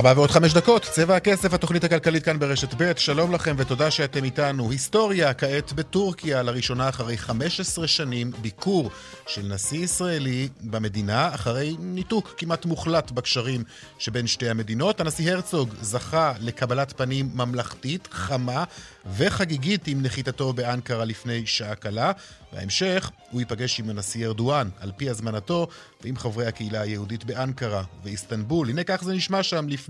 ארבע ועוד חמש דקות, צבע הכסף, התוכנית הכלכלית כאן ברשת ב', שלום לכם ותודה שאתם איתנו. היסטוריה, כעת בטורקיה, לראשונה אחרי 15 שנים, ביקור של נשיא ישראלי במדינה, אחרי ניתוק כמעט מוחלט בקשרים שבין שתי המדינות. הנשיא הרצוג זכה לקבלת פנים ממלכתית, חמה וחגיגית עם נחיתתו באנקרה לפני שעה קלה. בהמשך הוא ייפגש עם הנשיא ארדואן, על פי הזמנתו, ועם חברי הקהילה היהודית באנקרה ואיסטנבול. הנה כך זה נשמע שם לפני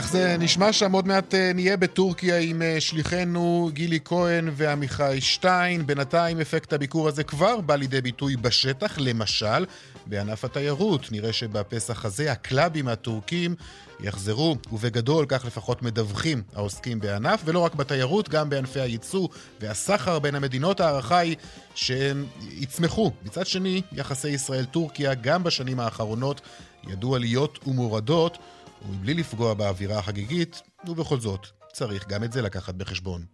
כך זה נשמע שם, עוד מעט אה, נהיה בטורקיה עם אה, שליחנו גילי כהן ועמיחי שטיין. בינתיים אפקט הביקור הזה כבר בא לידי ביטוי בשטח, למשל בענף התיירות. נראה שבפסח הזה הקלאבים הטורקים יחזרו, ובגדול, כך לפחות מדווחים העוסקים בענף, ולא רק בתיירות, גם בענפי הייצוא והסחר בין המדינות. ההערכה היא שהם יצמחו. מצד שני, יחסי ישראל-טורקיה גם בשנים האחרונות ידעו עליות ומורדות. ומבלי לפגוע באווירה החגיגית, ובכל זאת, צריך גם את זה לקחת בחשבון.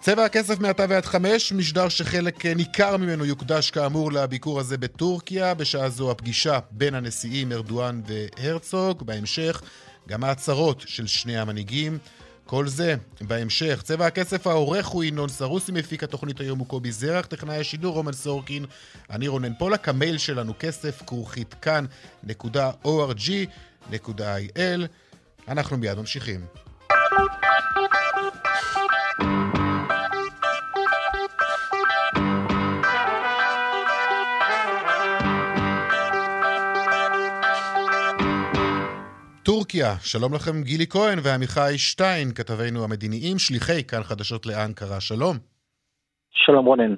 צבע הכסף מעתה ועד חמש, משדר שחלק ניכר ממנו יוקדש כאמור לביקור הזה בטורקיה. בשעה זו הפגישה בין הנשיאים ארדואן והרצוג. בהמשך, גם ההצהרות של שני המנהיגים. כל זה בהמשך. צבע הכסף העורך הוא ינון סרוסי, מפיק התוכנית היום הוא קובי זרח, טכנאי השידור רומן סורקין, אני רונן פולק, המייל שלנו כסף כרוכית כאן.org. www.il. אנחנו מיד ממשיכים. טורקיה, שלום לכם גילי כהן ועמיחי שטיין, כתבינו המדיניים, שליחי כאן חדשות לאנקרה, שלום. שלום רונן.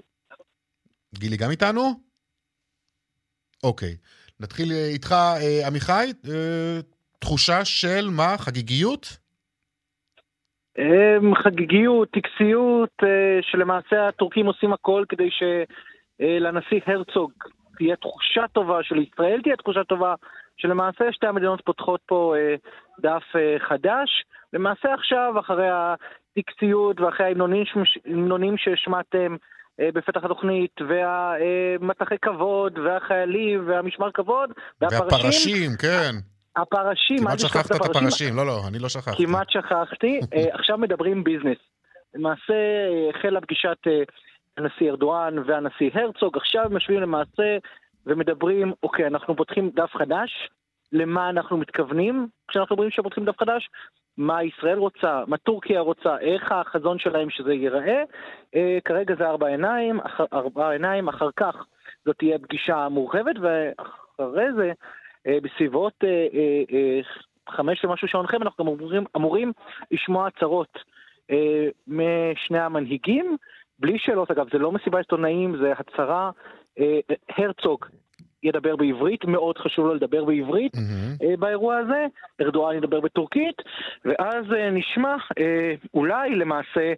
גילי גם איתנו? אוקיי. נתחיל אה, איתך, אה, עמיחי, אה, תחושה של מה? חגיגיות? אמ, חגיגיות, טקסיות, שלמעשה הטורקים עושים הכל כדי שלנשיא הרצוג תהיה תחושה טובה, שלישראל תהיה תחושה טובה, שלמעשה שתי המדינות פותחות פה דף חדש. למעשה עכשיו, אחרי הטקסיות ואחרי ההמנונים שהשמעתם, אה, בפתח התוכנית, והמטחי כבוד, והחיילים, והמשמר כבוד, והפרשים. והפרשים, כן. הפרשים, כמעט שכחת את הפרשים, לא, לא, אני לא שכחתי. כמעט שכחתי. אה, עכשיו מדברים ביזנס. למעשה החלה פגישת אה, הנשיא ארדואן והנשיא הרצוג, עכשיו הם יושבים למעשה ומדברים, אוקיי, אנחנו פותחים דף חדש, למה אנחנו מתכוונים כשאנחנו אומרים שפותחים דף חדש, מה ישראל רוצה, מה טורקיה רוצה, איך החזון שלהם שזה ייראה. אה, כרגע זה ארבע עיניים, ארבע עיניים, אחר כך זאת תהיה פגישה מורחבת, ואחרי זה, אה, בסביבות אה, חמש ומשהו שעונכם, אנחנו גם אמורים, אמורים לשמוע הצהרות משני המנהיגים, בלי שאלות, אגב, זה לא מסיבה עיתונאים, זה הצהרה. הרצוג ידבר בעברית, מאוד חשוב לו לדבר בעברית mm-hmm. באירוע הזה, ארדואן ידבר בטורקית, ואז אה, נשמע אה, אולי למעשה,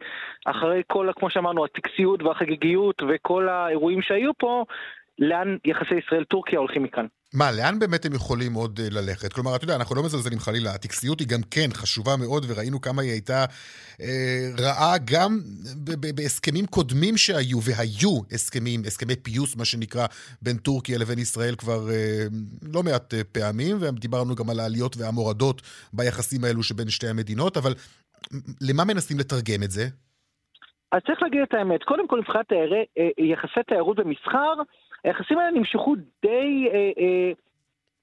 אחרי כל, כמו שאמרנו, הטקסיות והחגיגיות וכל האירועים שהיו פה, לאן יחסי ישראל-טורקיה הולכים מכאן. מה, לאן באמת הם יכולים עוד אה, ללכת? כלומר, אתה יודע, אנחנו לא מזלזלים חלילה, הטקסיות היא גם כן חשובה מאוד, וראינו כמה היא הייתה אה, רעה גם בהסכמים קודמים שהיו, והיו הסכמים, הסכמי פיוס, מה שנקרא, בין טורקיה לבין ישראל כבר אה, לא מעט אה, פעמים, ודיברנו גם על העליות והמורדות ביחסים האלו שבין שתי המדינות, אבל למה מנסים לתרגם את זה? אז צריך להגיד את האמת. קודם כל, מבחינת אה, יחסי תיירות ומסחר, היחסים האלה נמשכו די אה, אה,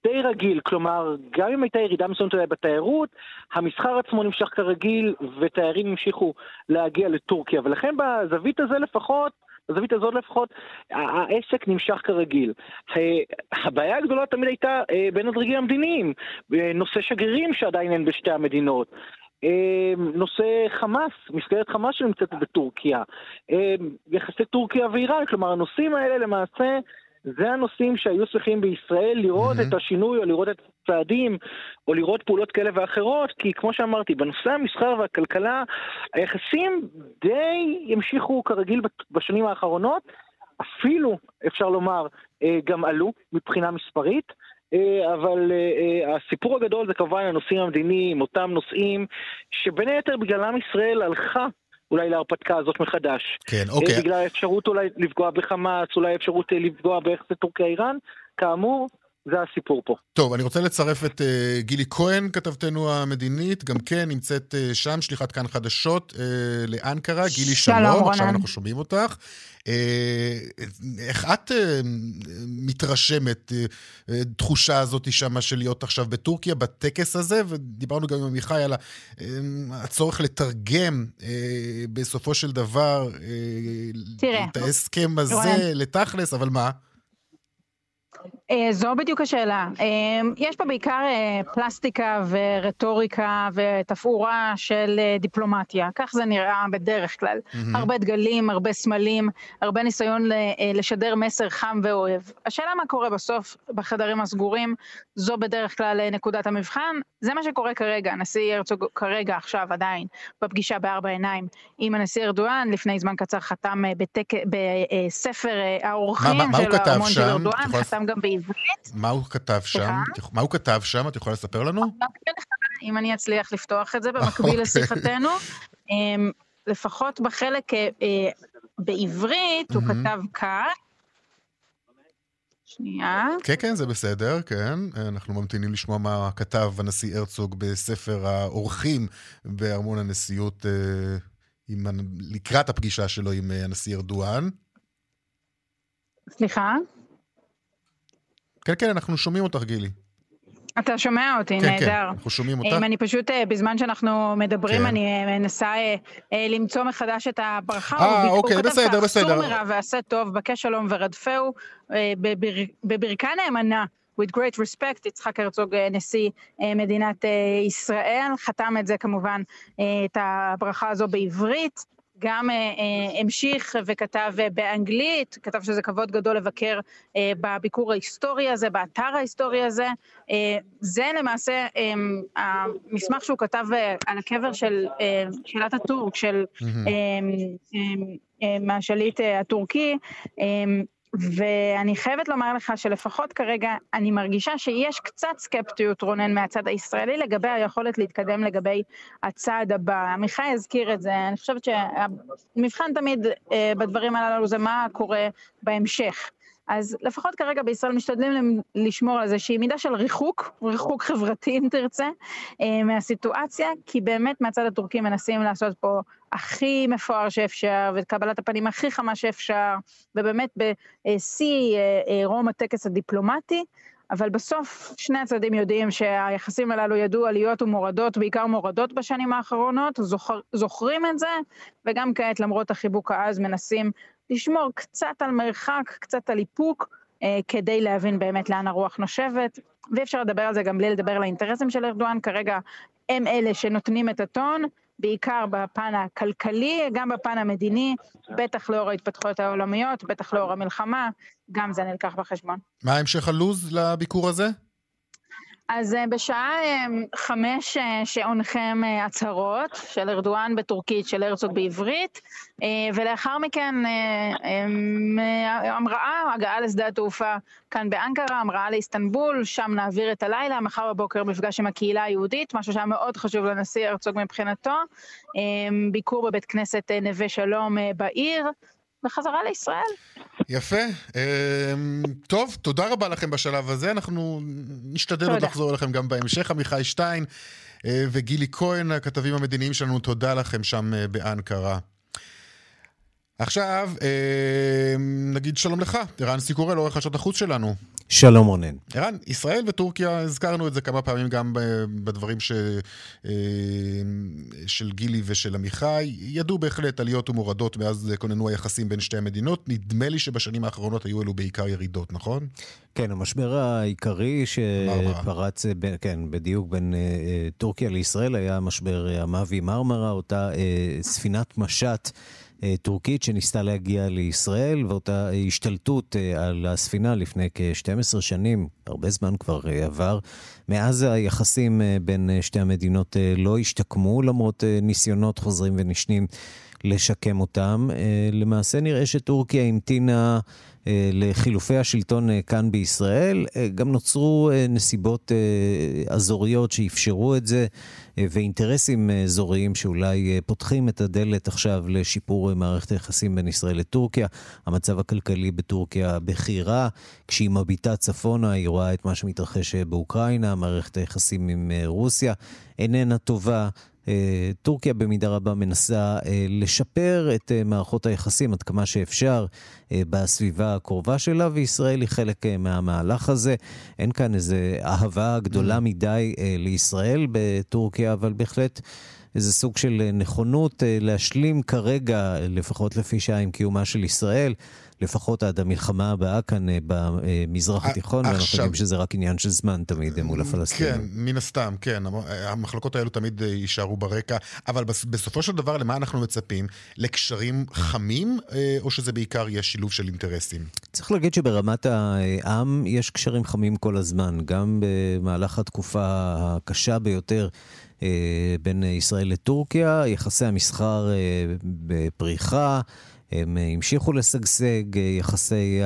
די רגיל, כלומר, גם אם הייתה ירידה מסוימת אולי בתיירות, המסחר עצמו נמשך כרגיל, ותיירים המשיכו להגיע לטורקיה, ולכן בזווית הזה לפחות, בזווית הזאת לפחות, העסק נמשך כרגיל. הבעיה הגדולה תמיד הייתה אה, בין הדרגים המדיניים, נושא שגרירים שעדיין אין בשתי המדינות. אה, נושא חמאס, מסגרת חמאס שנמצאת בטורקיה, אה, יחסי טורקיה ואיראן, כלומר הנושאים האלה למעשה זה הנושאים שהיו צריכים בישראל לראות mm-hmm. את השינוי או לראות את הצעדים או לראות פעולות כאלה ואחרות, כי כמו שאמרתי, בנושא המסחר והכלכלה היחסים די ימשיכו כרגיל בשנים האחרונות, אפילו, אפשר לומר, אה, גם עלו מבחינה מספרית. אה, אבל אה, הסיפור הגדול זה כמובן הנושאים המדיניים, אותם נושאים שבין היתר בגללם ישראל הלכה אולי להרפתקה הזאת מחדש. כן, אוקיי. בגלל האפשרות אולי לפגוע בחמאס, אולי האפשרות לפגוע ביחסי טורקיה-איראן, כאמור, זה הסיפור פה. טוב, אני רוצה לצרף את uh, גילי כהן, כתבתנו המדינית, גם כן נמצאת uh, שם, שליחת כאן חדשות uh, לאנקרה. גילי, שלום, שלום עכשיו אנחנו שומעים אותך. Uh, איך את uh, מתרשמת, uh, תחושה הזאת שמה של להיות עכשיו בטורקיה, בטקס הזה, ודיברנו גם עם עמיחי על uh, הצורך לתרגם uh, בסופו של דבר uh, את ההסכם הזה לתכלס, אבל מה? אה, זו בדיוק השאלה. אה, יש פה בעיקר אה, פלסטיקה ורטוריקה ותפאורה של דיפלומטיה, כך זה נראה בדרך כלל. Mm-hmm. הרבה דגלים, הרבה סמלים, הרבה ניסיון לשדר מסר חם ואוהב. השאלה מה קורה בסוף בחדרים הסגורים, זו בדרך כלל נקודת המבחן. זה מה שקורה כרגע, הנשיא הרצוג כרגע, עכשיו, עדיין, בפגישה בארבע עיניים עם הנשיא ארדואן, לפני זמן קצר חתם בתק... בספר האורחים של ארמון של ארדואן, חתם גם בעברית. מה הוא כתב שם? מה הוא כתב שם? את יכולה לספר לנו? אם אני אצליח לפתוח את זה במקביל אוקיי. לשיחתנו. אמ, לפחות בחלק אה, אה, בעברית הוא כתב כך. שנייה. כן, כן, זה בסדר, כן. אנחנו ממתינים לשמוע מה כתב הנשיא הרצוג בספר האורחים בארמון הנשיאות אה, עם, לקראת הפגישה שלו עם הנשיא ארדואן. סליחה? כן, כן, אנחנו שומעים אותך, גילי. אתה שומע אותי, כן, נהדר. כן, כן, אנחנו שומעים אותך. אני פשוט, אה, בזמן שאנחנו מדברים, כן. אני אה, מנסה אה, למצוא מחדש את הברכה. אה, אוקיי, בסדר, בסדר. סור מרע ועשה טוב, בקש שלום ורדפהו, בבר, בברכה נאמנה. with great respect, יצחק הרצוג, נשיא מדינת ישראל, חתם את זה כמובן, את הברכה הזו בעברית. גם אה, אה, המשיך וכתב אה, באנגלית, כתב שזה כבוד גדול לבקר בביקור ההיסטורי הזה, באתר ההיסטורי הזה. זה למעשה המסמך שהוא כתב על הקבר של שאלת הטורק, של מהשליט הטורקי. ואני חייבת לומר לך שלפחות כרגע אני מרגישה שיש קצת סקפטיות, רונן, מהצד הישראלי לגבי היכולת להתקדם לגבי הצעד הבא. עמיחי הזכיר את זה, אני חושבת שהמבחן תמיד אה, בדברים הללו זה מה קורה בהמשך. אז לפחות כרגע בישראל משתדלים לשמור על איזושהי מידה של ריחוק, ריחוק חברתי אם תרצה, אה, מהסיטואציה, כי באמת מהצד הטורקי מנסים לעשות פה הכי מפואר שאפשר, ואת קבלת הפנים הכי חמה שאפשר, ובאמת בשיא אה, אה, רום הטקס הדיפלומטי. אבל בסוף שני הצדדים יודעים שהיחסים הללו ידעו עליות ומורדות, בעיקר מורדות בשנים האחרונות, זוכר, זוכרים את זה, וגם כעת למרות החיבוק העז מנסים לשמור קצת על מרחק, קצת על איפוק, אה, כדי להבין באמת לאן הרוח נושבת, ואי אפשר לדבר על זה גם בלי לדבר על האינטרסים של ארדואן, כרגע הם אלה שנותנים את הטון, בעיקר בפן הכלכלי, גם בפן המדיני, בטח לאור ההתפתחויות העולמיות, בטח לאור המלחמה, גם זה נלקח בחשבון. מה המשך הלו"ז לביקור הזה? אז אה, בשעה אה, חמש אה, שעונכם הצהרות של ארדואן בטורקית, של הרצוג בעברית, ולאחר מכן המראה, הגעה לשדה התעופה כאן באנקרה, המראה לאיסטנבול, שם נעביר את הלילה, מחר בבוקר מפגש עם הקהילה היהודית, משהו שהיה מאוד חשוב לנשיא הרצוג מבחינתו, ביקור בבית כנסת נווה שלום בעיר. בחזרה לישראל. יפה. אמ, טוב, תודה רבה לכם בשלב הזה. אנחנו נשתדל עוד לחזור אליכם גם בהמשך. עמיחי שטיין אה, וגילי כהן, הכתבים המדיניים שלנו, תודה לכם שם אה, באנקרה. עכשיו, אה, נגיד שלום לך, ערן סיקורל, עורך חדשות החוץ שלנו. שלום רונן. ערן, ישראל וטורקיה, הזכרנו את זה כמה פעמים גם בדברים ש... אה, של גילי ושל עמיחי, ידעו בהחלט עליות ומורדות מאז כוננו היחסים בין שתי המדינות. נדמה לי שבשנים האחרונות היו אלו בעיקר ירידות, נכון? כן, המשבר העיקרי שפרץ, בין, כן, בדיוק בין uh, טורקיה לישראל היה משבר המאבי מרמרה, אותה ספינת משט. אה, טורקית שניסתה להגיע לישראל, ואותה השתלטות אה, על הספינה לפני כ-12 שנים, הרבה זמן כבר אה, עבר. מאז היחסים בין שתי המדינות לא השתקמו, למרות ניסיונות חוזרים ונשנים לשקם אותם. למעשה נראה שטורקיה המתינה... אה, לחילופי השלטון אה, כאן בישראל. אה, גם נוצרו נסיבות אזוריות שאפשרו את זה, ואינטרסים אזוריים שאולי פותחים את הדלת עכשיו לשיפור מערכת היחסים בין ישראל לטורקיה. המצב הכלכלי בטורקיה בכי רע, כשהיא מביטה צפונה, היא רואה את מה שמתרחש באוקראינה, מערכת היחסים עם רוסיה איננה טובה. אה, טורקיה במידה רבה מנסה אה, לשפר את אה, מערכות היחסים עד כמה שאפשר בסביבה הקרובה שלה, וישראל היא חלק מהמהלך הזה. אין כאן איזו אהבה גדולה mm. מדי לישראל בטורקיה, אבל בהחלט... איזה סוג של נכונות להשלים כרגע, לפחות לפי שעה, עם קיומה של ישראל. לפחות עד המלחמה הבאה כאן אה, במזרח התיכון, ואנחנו יודעים שזה רק עניין של זמן תמיד מול הפלסטינים. כן, מן הסתם, כן. המחלוקות האלו תמיד אה, יישארו ברקע, אבל בסופו של דבר, למה אנחנו מצפים? לקשרים חמים, אה, או שזה בעיקר יהיה שילוב של אינטרסים? צריך להגיד שברמת העם יש קשרים חמים כל הזמן, גם במהלך התקופה הקשה ביותר. בין ישראל לטורקיה, יחסי המסחר בפריחה. הם אה, המשיכו לשגשג, אה, יחסי,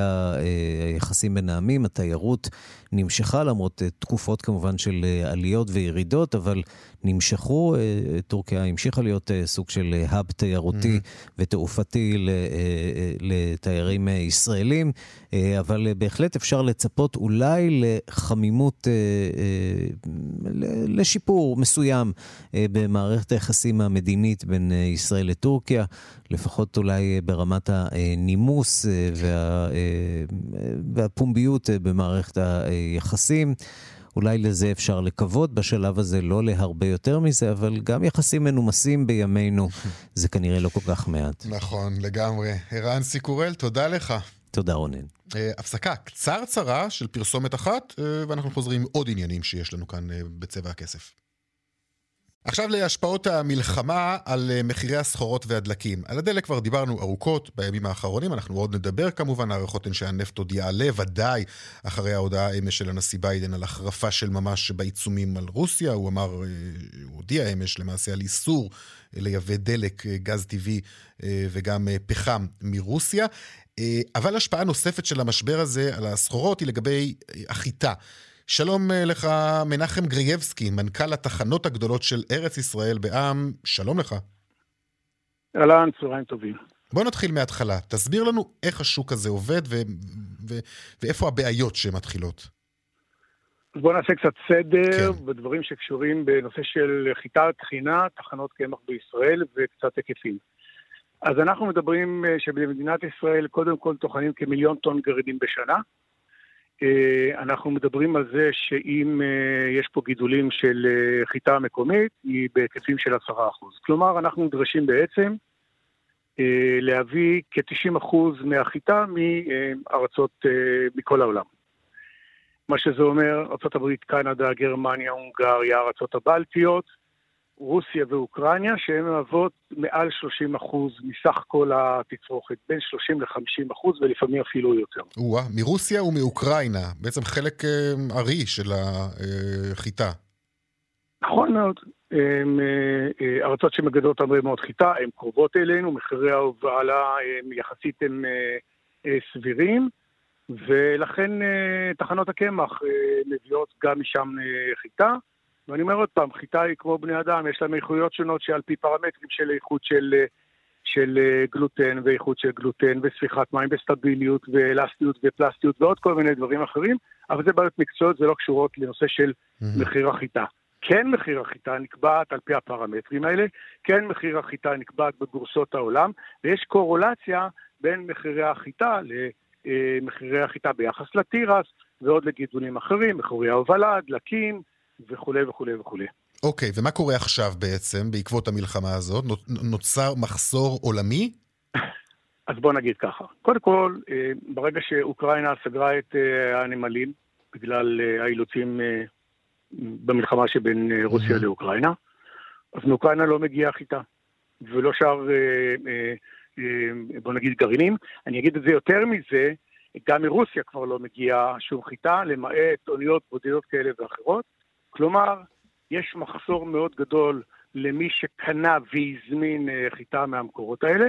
היחסים אה, בין העמים, התיירות נמשכה למרות תקופות כמובן של עליות וירידות, אבל נמשכו, טורקיה המשיכה להיות סוג של האב תיירותי mm-hmm. ותעופתי לתיירים ישראלים, אבל בהחלט אפשר לצפות אולי לחמימות, לשיפור מסוים במערכת היחסים המדינית בין ישראל לטורקיה, לפחות אולי ברמת הנימוס וה, והפומביות במערכת היחסים. אולי לזה אפשר לקוות, בשלב הזה לא להרבה יותר מזה, אבל גם יחסים מנומסים בימינו, זה כנראה לא כל כך מעט. נכון, לגמרי. ערן סיקורל, תודה לך. תודה רונן. Uh, הפסקה קצרצרה של פרסומת אחת, uh, ואנחנו חוזרים עם עוד עניינים שיש לנו כאן uh, בצבע הכסף. עכשיו להשפעות המלחמה על אה, מחירי הסחורות והדלקים. על הדלק כבר דיברנו ארוכות בימים האחרונים, אנחנו עוד נדבר כמובן, הערכות הן שהנפט עוד יעלה, ודאי אחרי ההודעה אמש של הנשיא ביידן על החרפה של ממש בעיצומים על רוסיה. הוא אמר, אה, הוא הודיע אמש למעשה על איסור לייבא דלק, אה, גז טבעי וגם פחם מרוסיה. אבל השפעה נוספת של המשבר הזה על הסחורות היא לגבי החיטה. שלום אה, לך, מנחם גרייבסקי, מנכ"ל התחנות הגדולות של ארץ ישראל בעם, שלום לך. אהלן, צהריים טובים. בוא נתחיל מההתחלה. תסביר לנו איך השוק הזה עובד ו- ו- ואיפה הבעיות שמתחילות. אז בואו נעשה קצת סדר כן. בדברים שקשורים בנושא של חיטה, טחינה, תחנות קמח בישראל וקצת היקפים. אז אנחנו מדברים אה, שבמדינת ישראל קודם כל טוחנים כמיליון טון גרעינים בשנה. אה, אנחנו מדברים על זה שאם אה, יש פה גידולים של אה, חיטה מקומית, היא בהיקפים של 10%. כלומר, אנחנו נדרשים בעצם להביא כ-90% מהחיטה מארצות, מכל העולם. מה שזה אומר, ארה"ב, קנדה, גרמניה, הונגריה, ארצות הבלטיות, רוסיה ואוקראינה, שהן מהוות מעל 30 אחוז מסך כל התצרוכת, בין 30 ל-50 אחוז ולפעמים אפילו יותר. או מרוסיה ומאוקראינה, בעצם חלק אה, ארי של החיטה. נכון מאוד. הן אה, אה, ארצות שמגדלות הרבה מאוד חיטה, הן קרובות אלינו, מחירי ההובלה הם יחסית הם סבירים, ולכן תחנות הקמח מביאות גם משם חיטה. ואני אומר עוד פעם, חיטה היא כמו בני אדם, יש להם איכויות שונות שעל פי פרמטרים של איכות של, של אה, גלוטן ואיכות של גלוטן וספיחת מים וסטביליות ואלסטיות ופלסטיות ועוד כל מיני דברים אחרים, אבל זה בעיות מקצועיות, זה לא קשורות לנושא של. מחיר החיטה. כן מחיר החיטה נקבעת על פי הפרמטרים האלה, כן מחיר החיטה נקבעת בבורסות העולם, ויש קורולציה בין מחירי החיטה למחירי החיטה ביחס לתירס, ועוד לגידולים אחרים, מחירי ההובלה, דלקים וכולי וכולי וכולי. אוקיי, ומה קורה עכשיו בעצם, בעקבות המלחמה הזאת? נוצר מחסור עולמי? אז בוא נגיד ככה. קודם כל, אה, ברגע שאוקראינה סגרה את אה, הנמלים, בגלל אה, האילוצים במלחמה שבין רוסיה mm-hmm. לאוקראינה, אז מאוקראינה לא מגיעה חיטה, ולא שאר, בוא נגיד, גרעינים. אני אגיד את זה יותר מזה, גם מרוסיה כבר לא מגיעה שום חיטה, למעט אוניות בודדות כאלה ואחרות. כלומר, יש מחסור מאוד גדול למי שקנה והזמין חיטה מהמקורות האלה.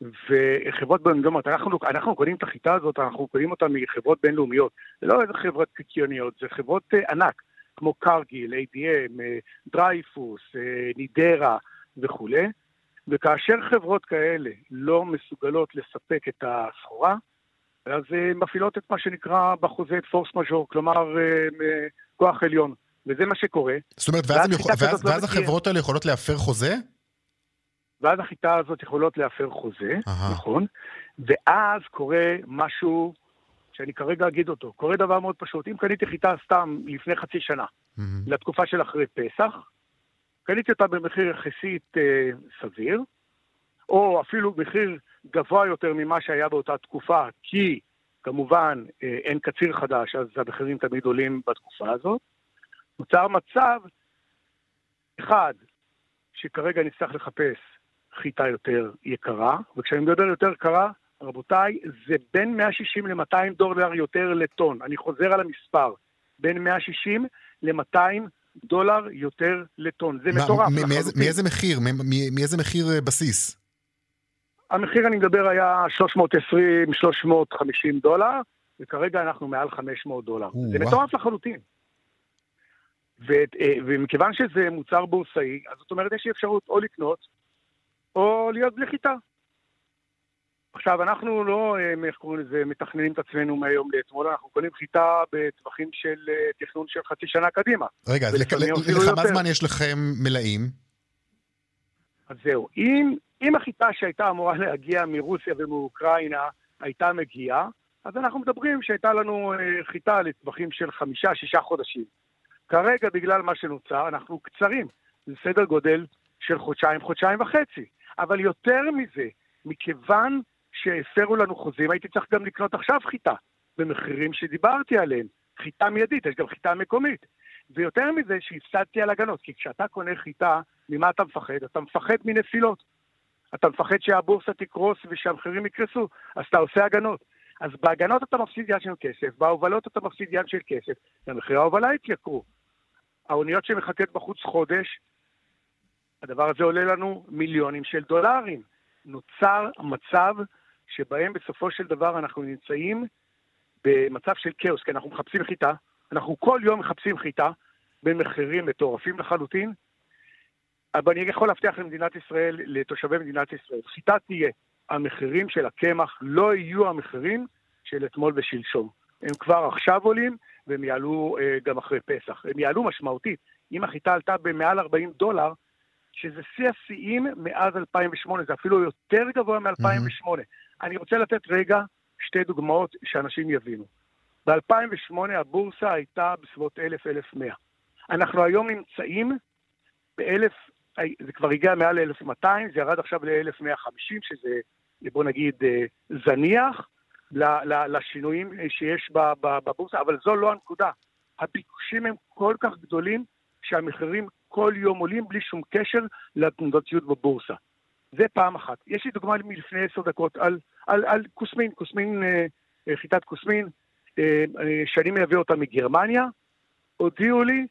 וחברות בינלאומיות, אנחנו, אנחנו קונים את החיטה הזאת, אנחנו קונים אותה מחברות בינלאומיות. זה לא איזה חברות קיקיוניות, זה חברות uh, ענק, כמו קרגיל, ADM, uh, דרייפוס, נידרה וכולי. וכאשר חברות כאלה לא מסוגלות לספק את הסחורה, אז uh, מפעילות את מה שנקרא בחוזה את פורס מז'ור, כלומר כוח עליון. וזה מה שקורה. זאת אומרת, ואז, ואז, ואז, ואז לא החברות האלה יכולות להפר חוזה? ואז החיטה הזאת יכולות להפר חוזה, Aha. נכון? ואז קורה משהו שאני כרגע אגיד אותו. קורה דבר מאוד פשוט. אם קניתי חיטה סתם לפני חצי שנה, mm-hmm. לתקופה של אחרי פסח, קניתי אותה במחיר יחסית אה, סביר, או אפילו מחיר גבוה יותר ממה שהיה באותה תקופה, כי כמובן אה, אין קציר חדש, אז המחירים תמיד עולים בתקופה הזאת. נוצר מצב, אחד, שכרגע נצטרך לחפש חיטה יותר יקרה, וכשאני מדבר יותר יקרה, רבותיי, זה בין 160 ל-200 דולר יותר לטון. אני חוזר על המספר, בין 160 ל-200 דולר יותר לטון. זה מטורף. מאיזה מחיר? מאיזה מחיר אה, בסיס? המחיר, אני מדבר, היה 320-350 דולר, וכרגע אנחנו מעל 500 דולר. זה מטורף לחלוטין. אה, ומכיוון שזה מוצר בורסאי, אז זאת אומרת, יש לי אפשרות או לקנות או להיות בלי חיטה. עכשיו, אנחנו לא, אה, איך קוראים לזה, מתכננים את עצמנו מהיום לאתמול, אנחנו קונים חיטה בטווחים של אה, תכנון של חצי שנה קדימה. רגע, אז לכמה זמן יש לכם מלאים? אז זהו, אם, אם החיטה שהייתה אמורה להגיע מרוסיה ומאוקראינה הייתה מגיעה, אז אנחנו מדברים שהייתה לנו חיטה לטווחים של חמישה-שישה חודשים. כרגע, בגלל מה שנוצר, אנחנו קצרים. זה סדר גודל של חודשיים, חודשיים וחצי. אבל יותר מזה, מכיוון שהפרו לנו חוזים, הייתי צריך גם לקנות עכשיו חיטה, במחירים שדיברתי עליהם. חיטה מיידית, יש גם חיטה מקומית. ויותר מזה, שהפסדתי על הגנות, כי כשאתה קונה חיטה, ממה אתה מפחד? אתה מפחד מנפילות. אתה מפחד שהבורסה תקרוס ושהמחירים יקרסו, אז אתה עושה הגנות. אז בהגנות אתה מפסיד יד של כסף, בהובלות אתה מפסיד יד של כסף, ומחירי ההובלה יתייקרו. האוניות שמחכות בחוץ חודש, הדבר הזה עולה לנו מיליונים של דולרים. נוצר מצב שבהם בסופו של דבר אנחנו נמצאים במצב של כאוס, כי אנחנו מחפשים חיטה, אנחנו כל יום מחפשים חיטה במחירים מטורפים לחלוטין, אבל אני יכול להבטיח למדינת ישראל, לתושבי מדינת ישראל, חיטה תהיה. המחירים של הקמח לא יהיו המחירים של אתמול ושלשום. הם כבר עכשיו עולים, והם יעלו אה, גם אחרי פסח. הם יעלו משמעותית. אם החיטה עלתה במעל 40 דולר, שזה שיא השיאים מאז 2008, זה אפילו יותר גבוה מ-2008. Mm-hmm. אני רוצה לתת רגע שתי דוגמאות שאנשים יבינו. ב-2008 הבורסה הייתה בסביבות 1,000-1,100. אנחנו היום נמצאים ב-1,000, זה כבר הגיע מעל ל-1,200, זה ירד עכשיו ל-1,150, שזה, בוא נגיד, אה, זניח לשינויים שיש בבורסה, אבל זו לא הנקודה. הביקושים הם כל כך גדולים שהמחירים כל יום עולים בלי שום קשר לתנודתיות בבורסה. זה פעם אחת. יש לי דוגמה מלפני עשר דקות על, על, על כוסמין, כוסמין, אה, אה, חיטת כוסמין, אה, אה, שאני מייבא אותה מגרמניה, הודיעו לי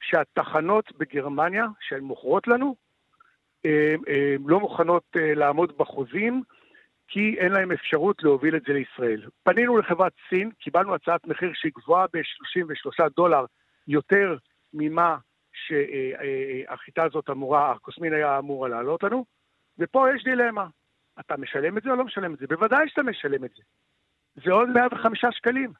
שהתחנות בגרמניה, שהן מוכרות לנו, אה, אה, לא מוכנות אה, לעמוד בחוזים, כי אין להם אפשרות להוביל את זה לישראל. פנינו לחברת סין, קיבלנו הצעת מחיר שהיא גבוהה ב-33 דולר יותר ממה שהחיטה הזאת אמורה, הקוסמין היה אמור לעלות לנו, ופה יש דילמה. אתה משלם את זה או לא משלם את זה? בוודאי שאתה משלם את זה. זה עוד 105 שקלים,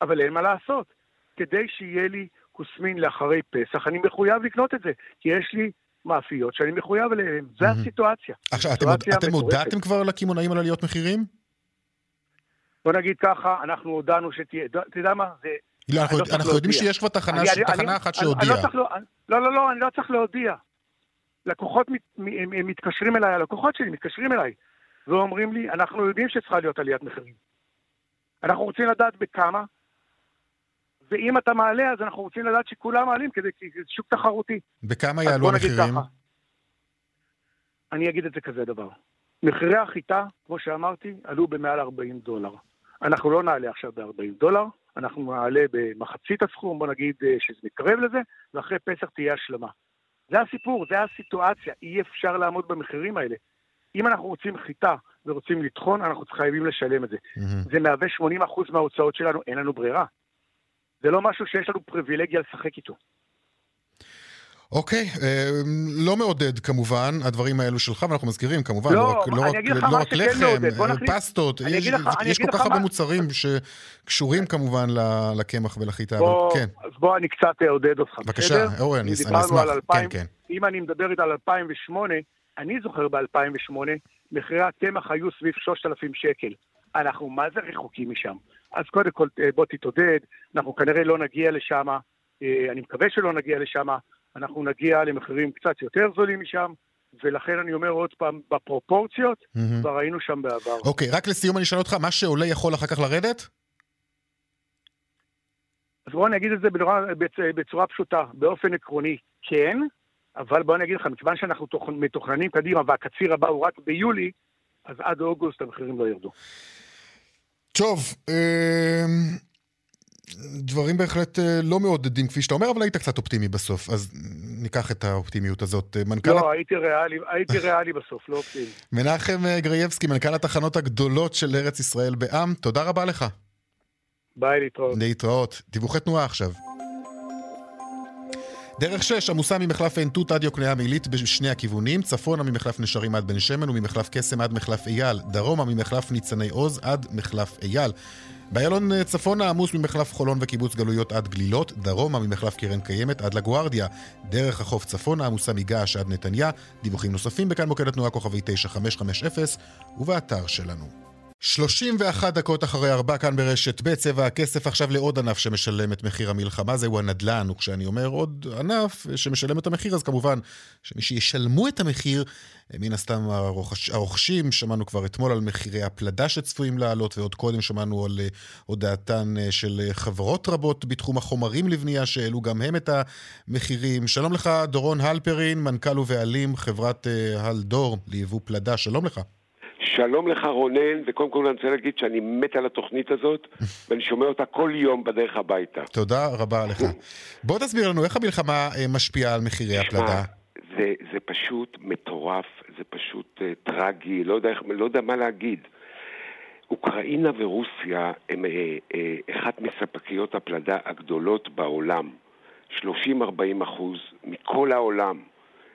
אבל אין מה לעשות. כדי שיהיה לי כוסמין לאחרי פסח, אני מחויב לקנות את זה, כי יש לי מאפיות שאני מחויב אליהן. זה הסיטואציה. עכשיו, אתם הודעתם כבר לקמעונאים על עליות מחירים? בוא נגיד ככה, אנחנו הודענו שתהיה, אתה יודע מה? זה... לא, אנחנו, לא אנחנו יודעים שיש כבר תחנה, אני, תחנה אני, אחת שהודיעה. לא, לא, לא, לא, אני לא צריך להודיע. לקוחות מת, מתקשרים אליי, הלקוחות שלי מתקשרים אליי, ואומרים לי, אנחנו יודעים שצריכה להיות עליית מחירים. אנחנו רוצים לדעת בכמה, ואם אתה מעלה, אז אנחנו רוצים לדעת שכולם מעלים, כדי, כי זה שוק תחרותי. בכמה יעלו המחירים? אני אגיד את זה כזה דבר. מחירי החיטה, כמו שאמרתי, עלו במעל 40 דולר. אנחנו לא נעלה עכשיו ב-40 דולר, אנחנו נעלה במחצית הסכום, בוא נגיד אה, שזה מתקרב לזה, ואחרי פסח תהיה השלמה. זה הסיפור, זה הסיטואציה, אי אפשר לעמוד במחירים האלה. אם אנחנו רוצים חיטה ורוצים לטחון, אנחנו חייבים לשלם את זה. Mm-hmm. זה מהווה 80% מההוצאות שלנו, אין לנו ברירה. זה לא משהו שיש לנו פריבילגיה לשחק איתו. אוקיי, אה, לא מעודד כמובן, הדברים האלו שלך, ואנחנו מזכירים כמובן, לא, לא רק, לא רק, לא רק לחם, אה, פסטות, יש, לך, יש כל כך הרבה מוצרים שקשורים כמובן לקמח ולחיטה, בוא, אבל כן. אז בוא אני קצת אעודד אותך, בבקשה, בסדר? אורן, אני אשמח, כן, כן. אם אני מדבר איתה על 2008, אני זוכר ב-2008, מחירי הקמח היו סביב 3,000 שקל. אנחנו מה זה רחוקים משם. אז קודם כל, אה, בוא תתעודד, אנחנו כנראה לא נגיע לשם, אני מקווה שלא נגיע לשם, אנחנו נגיע למחירים קצת יותר זולים משם, ולכן אני אומר עוד פעם, בפרופורציות, mm-hmm. כבר היינו שם בעבר. אוקיי, okay, רק לסיום אני אשאל אותך, מה שעולה יכול אחר כך לרדת? אז בואו אני אגיד את זה בצורה, בצורה פשוטה. באופן עקרוני, כן, אבל בואו אני אגיד לך, מכיוון שאנחנו מתוכננים קדימה והקציר הבא הוא רק ביולי, אז עד אוגוסט המחירים לא ירדו. טוב, אה... דברים בהחלט אה, לא מעודדים, כפי שאתה אומר, אבל היית קצת אופטימי בסוף, אז ניקח את האופטימיות הזאת. אה, מנכ"ל... לא, הייתי ריאלי, הייתי ריאלי בסוף, לא אופטימי. מנחם אה, גרייבסקי, מנכ"ל התחנות הגדולות של ארץ ישראל בעם, תודה רבה לך. ביי, להתראות. להתראות. דיווחי תנועה עכשיו. דרך 6 עמוסה ממחלף עין תות עד יוקנעם עילית בשני הכיוונים, צפונה ממחלף נשרים עד בן שמן וממחלף קסם עד מחלף אייל, דרומה ממחלף ניצני עוז עד מחלף אייל. באיילון אה, צפונה עמוס ממחלף חולון וקיבוץ גלויות עד גלילות, דרומה ממחלף קרן קיימת עד לגוארדיה, דרך החוף צפונה עמוסה מגעש עד נתניה, דיווחים נוספים בכאן מוקד התנועה כוכבי 9550 ובאתר שלנו. 31 דקות אחרי ארבע כאן ברשת ב', צבע הכסף עכשיו לעוד ענף שמשלם את מחיר המלחמה, זהו הנדל"ן, וכשאני אומר עוד ענף שמשלם את המחיר, אז כמובן שמי שישלמו את המחיר, מן הסתם הרוכש, הרוכשים, שמענו כבר אתמול על מחירי הפלדה שצפויים לעלות, ועוד קודם שמענו על אה, הודעתן אה, של חברות רבות בתחום החומרים לבנייה, שהעלו גם הם את המחירים. שלום לך, דורון הלפרין, מנכ"ל ובעלים חברת אה, הלדור ליבוא פלדה, שלום לך. שלום לך רונן, וקודם כל אני רוצה להגיד שאני מת על התוכנית הזאת, ואני שומע אותה כל יום בדרך הביתה. תודה רבה לך. בוא תסביר לנו איך המלחמה אה, משפיעה על מחירי הפלדה. זה, זה פשוט מטורף, זה פשוט uh, טרגי, לא יודע, לא יודע מה להגיד. אוקראינה ורוסיה הם uh, uh, אחת מספקיות הפלדה הגדולות בעולם. 30-40 אחוז מכל העולם.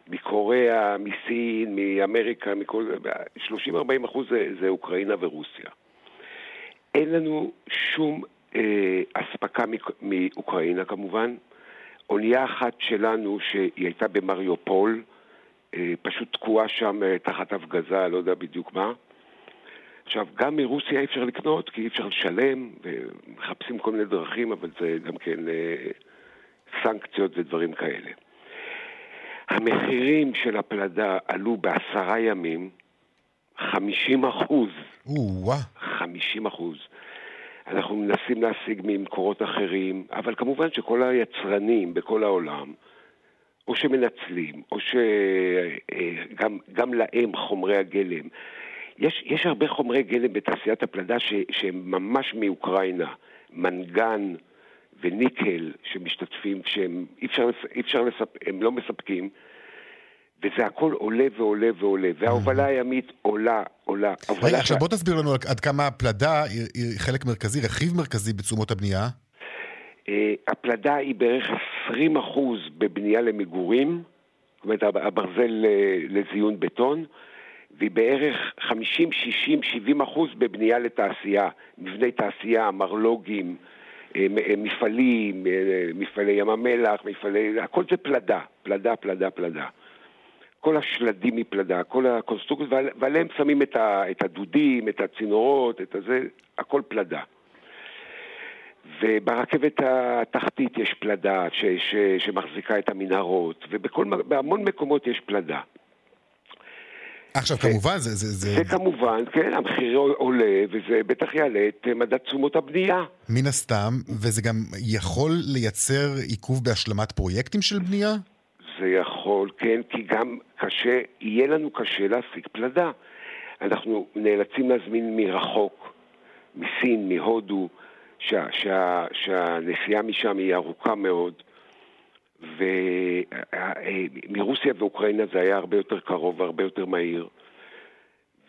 מקוריאה, מסין, מאמריקה, מכל... 30-40 אחוז זה, זה אוקראינה ורוסיה. אין לנו שום אה, אספקה מאוקראינה כמובן. אונייה אחת שלנו שהיא הייתה במריופול, אה, פשוט תקועה שם אה, תחת הפגזה, לא יודע בדיוק מה. עכשיו, גם מרוסיה אי אפשר לקנות, כי אי אפשר לשלם, ומחפשים כל מיני דרכים, אבל זה גם כן אה, סנקציות ודברים כאלה. המחירים של הפלדה עלו בעשרה ימים 50 אחוז. 50 אחוז. אנחנו מנסים להשיג ממקורות אחרים, אבל כמובן שכל היצרנים בכל העולם, או שמנצלים, או שגם אה, להם חומרי הגלם. יש, יש הרבה חומרי גלם בתעשיית הפלדה ש, שהם ממש מאוקראינה. מנגן, וניקל שמשתתפים, שהם אי אפשר, אי אפשר לספ... הם לא מספקים, וזה הכל עולה ועולה ועולה, וההובלה הימית עולה, עולה. רגע, עכשיו בוא תסביר לנו עד כמה הפלדה היא חלק מרכזי, רכיב מרכזי בתשומות הבנייה. אה, הפלדה היא בערך 20 אחוז בבנייה למגורים, זאת אומרת הברזל לזיון בטון, והיא בערך 50, 60, 70 אחוז בבנייה לתעשייה, מבני תעשייה, מרלוגים, מפעלים, מפעלי ים המלח, מפעלי... הכל זה פלדה, פלדה, פלדה, פלדה. כל השלדים מפלדה, כל הקונסטרוקציות, ועליהם שמים את, ה, את הדודים, את הצינורות, את הזה, הכל פלדה. וברכבת התחתית יש פלדה ש, ש, שמחזיקה את המנהרות, ובהמון מקומות יש פלדה. עכשיו, כמובן, זה... זה, זה... זה כמובן, כן, המחיר עולה, וזה בטח יעלה את מדד תשומות הבנייה. מן הסתם, וזה גם יכול לייצר עיכוב בהשלמת פרויקטים של בנייה? זה יכול, כן, כי גם קשה, יהיה לנו קשה להשיג פלדה. אנחנו נאלצים להזמין מרחוק, מסין, מהודו, שה, שה, שהנסיעה משם היא ארוכה מאוד, ומרוסיה ואוקראינה זה היה הרבה יותר קרוב והרבה יותר מהיר.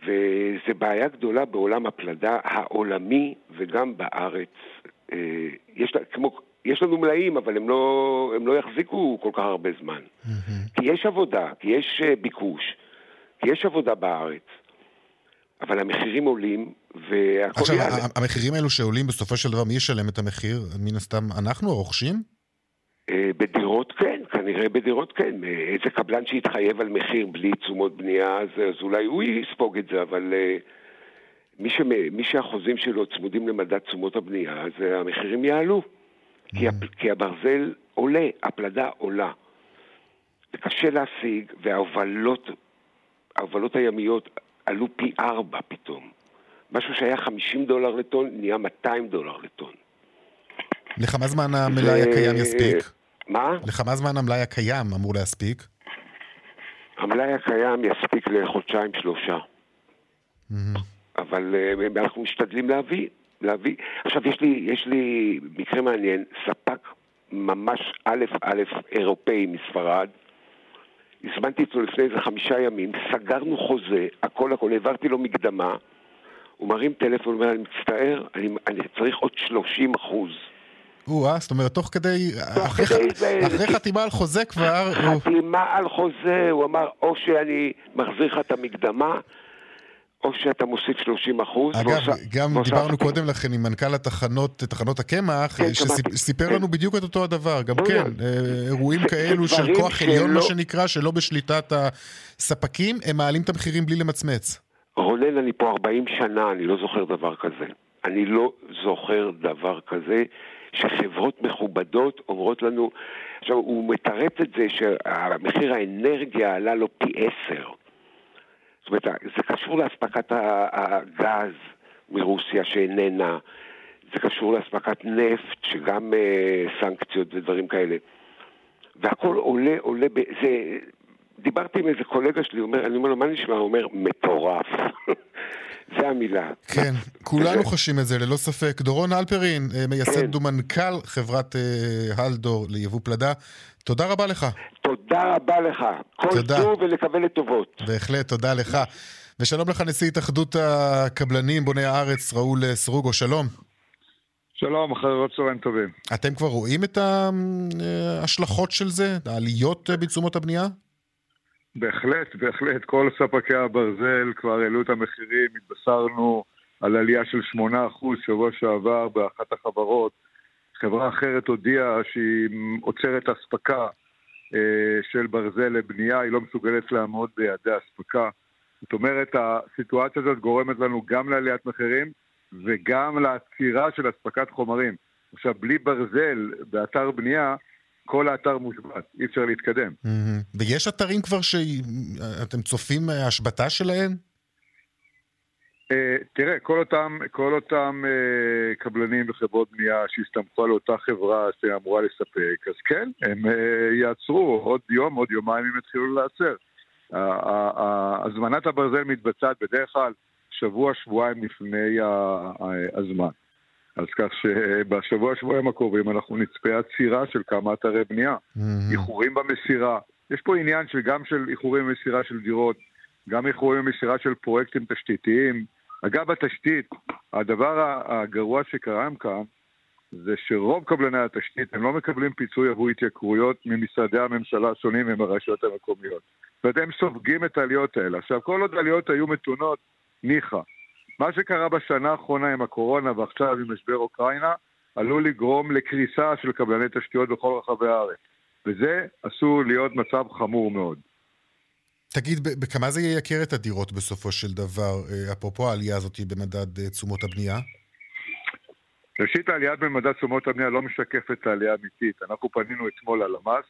וזו בעיה גדולה בעולם הפלדה העולמי וגם בארץ. אה, יש, כמו, יש לנו מלאים, אבל הם לא, הם לא יחזיקו כל כך הרבה זמן. Mm-hmm. כי יש עבודה, כי יש אה, ביקוש, כי יש עבודה בארץ. אבל המחירים עולים, והכל עכשיו, יעלה. המחירים האלו שעולים, בסופו של דבר, מי ישלם את המחיר? מן הסתם, אנחנו הרוכשים? אה, בדירות כן, כנראה בדירות כן. אה, איזה קבלן שיתחייב על מחיר בלי תשומות בנייה, אז, אז אולי הוא יספוג את זה, אבל מי, שמ, מי שהחוזים שלו צמודים למדד תשומות הבנייה, אז המחירים יעלו. כי, הפ... כי הברזל עולה, הפלדה עולה. זה קשה להשיג, וההובלות, ההובלות הימיות עלו פי ארבע פתאום. משהו שהיה 50 דולר לטון, נהיה 200 דולר לטון. לכמה זמן המלאי. הקיים יספיק? מה? לכמה זמן המלאי הקיים אמור להספיק? המלאי הקיים יספיק לחודשיים שלושה. Mm-hmm. אבל uh, אנחנו משתדלים להביא. להביא... עכשיו, יש לי, יש לי מקרה מעניין, ספק ממש א' א' אירופאי מספרד, הזמנתי אותו לפני איזה חמישה ימים, סגרנו חוזה, הכל הכל, העברתי לו מקדמה, הוא מרים טלפון, אומר, אני מצטער, אני, אני צריך עוד 30 אחוז. או-אה, זאת אומרת, תוך כדי, אחרי, כדי ח... אחרי חתימה על חוזה כבר... חתימה הוא... על חוזה, הוא אמר, או שאני מחזיר לך את המקדמה, או שאתה מוסיף 30 אחוז. אגב, ועושה, גם ועושה דיברנו עושה... קודם לכן עם מנכ"ל התחנות, תחנות הקמח, כן, שסיפר כן. לנו בדיוק את אותו הדבר. גם כן, אה, אירועים כאלו של כוח עליון, מה שנקרא, שלא בשליטת הספקים, הם מעלים את המחירים בלי למצמץ. רונן, אני פה 40 שנה, אני לא זוכר דבר כזה. אני לא זוכר דבר כזה שחברות מכובדות אומרות לנו... עכשיו, הוא מתרץ את זה שהמחיר האנרגיה עלה לו פי עשר. זאת אומרת, זה קשור לאספקת הגז מרוסיה שאיננה, זה קשור לאספקת נפט, שגם אה, סנקציות ודברים כאלה. והכל עולה, עולה. זה... דיברתי עם איזה קולגה שלי, אומר, אני אומר לו, מה נשמע? הוא אומר, מטורף. זה המילה. כן, כולנו חשים את זה, ללא ספק. דורון אלפרין, אה, מייסד כן. ומנכ"ל חברת אה, הלדור ליבוא פלדה, תודה רבה לך. תודה רבה לך. כל תודה. טוב ולקווה לטובות. בהחלט, תודה לך. ושלום לך, נשיא התאחדות הקבלנים, בוני הארץ, ראול סרוגו, שלום. שלום, אחרי צהריים טובים. אתם כבר רואים את ההשלכות של זה? העליות בתשומות הבנייה? בהחלט, בהחלט. כל ספקי הברזל כבר העלו את המחירים, התבשרנו על עלייה של 8% שבוע שעבר באחת החברות. חברה אחרת הודיעה שהיא עוצרת אספקה אה, של ברזל לבנייה, היא לא מסוגלת לעמוד ביעדי אספקה. זאת אומרת, הסיטואציה הזאת גורמת לנו גם לעליית מחירים וגם לעצירה של אספקת חומרים. עכשיו, בלי ברזל באתר בנייה, כל האתר מושבת, אי אפשר להתקדם. Mm-hmm. ויש אתרים כבר שאתם צופים השבתה שלהם? אה, תראה, כל אותם, כל אותם uh, קבלנים וחברות בנייה שהסתמכו על אותה חברה שאמורה לספק, אז כן, הם uh, יעצרו עוד יום, עוד יומיים הם יתחילו לעצר. הזמנת הברזל מתבצעת בדרך כלל שבוע, שבועיים לפני הזמן. אז כך שבשבוע, שבועיים הקרובים אנחנו נצפה עצירה של כמה אתרי בנייה. איחורים במסירה. יש פה עניין של, גם של איחורים במסירה של דירות, גם איחורים במסירה של פרויקטים תשתיתיים. אגב, התשתית, הדבר הגרוע שקרה כאן, זה שרוב קבלני התשתית הם לא מקבלים פיצוי עבור התייקרויות ממשרדי הממשלה השונים ומהרשויות המקומיות. זאת אומרת, הם סופגים את העליות האלה. עכשיו, כל עוד העליות היו מתונות, ניחא. מה שקרה בשנה האחרונה עם הקורונה ועכשיו עם משבר אוקראינה, עלול לגרום לקריסה של קבלני תשתיות בכל רחבי הארץ. וזה עשוי להיות מצב חמור מאוד. תגיד, בכמה זה ייקר את הדירות בסופו של דבר, אה, אפרופו העלייה הזאת במדד אה, תשומות הבנייה? ראשית, העלייה במדד תשומות הבנייה לא משקפת את העלייה האמיתית. אנחנו פנינו אתמול ללמ"ס,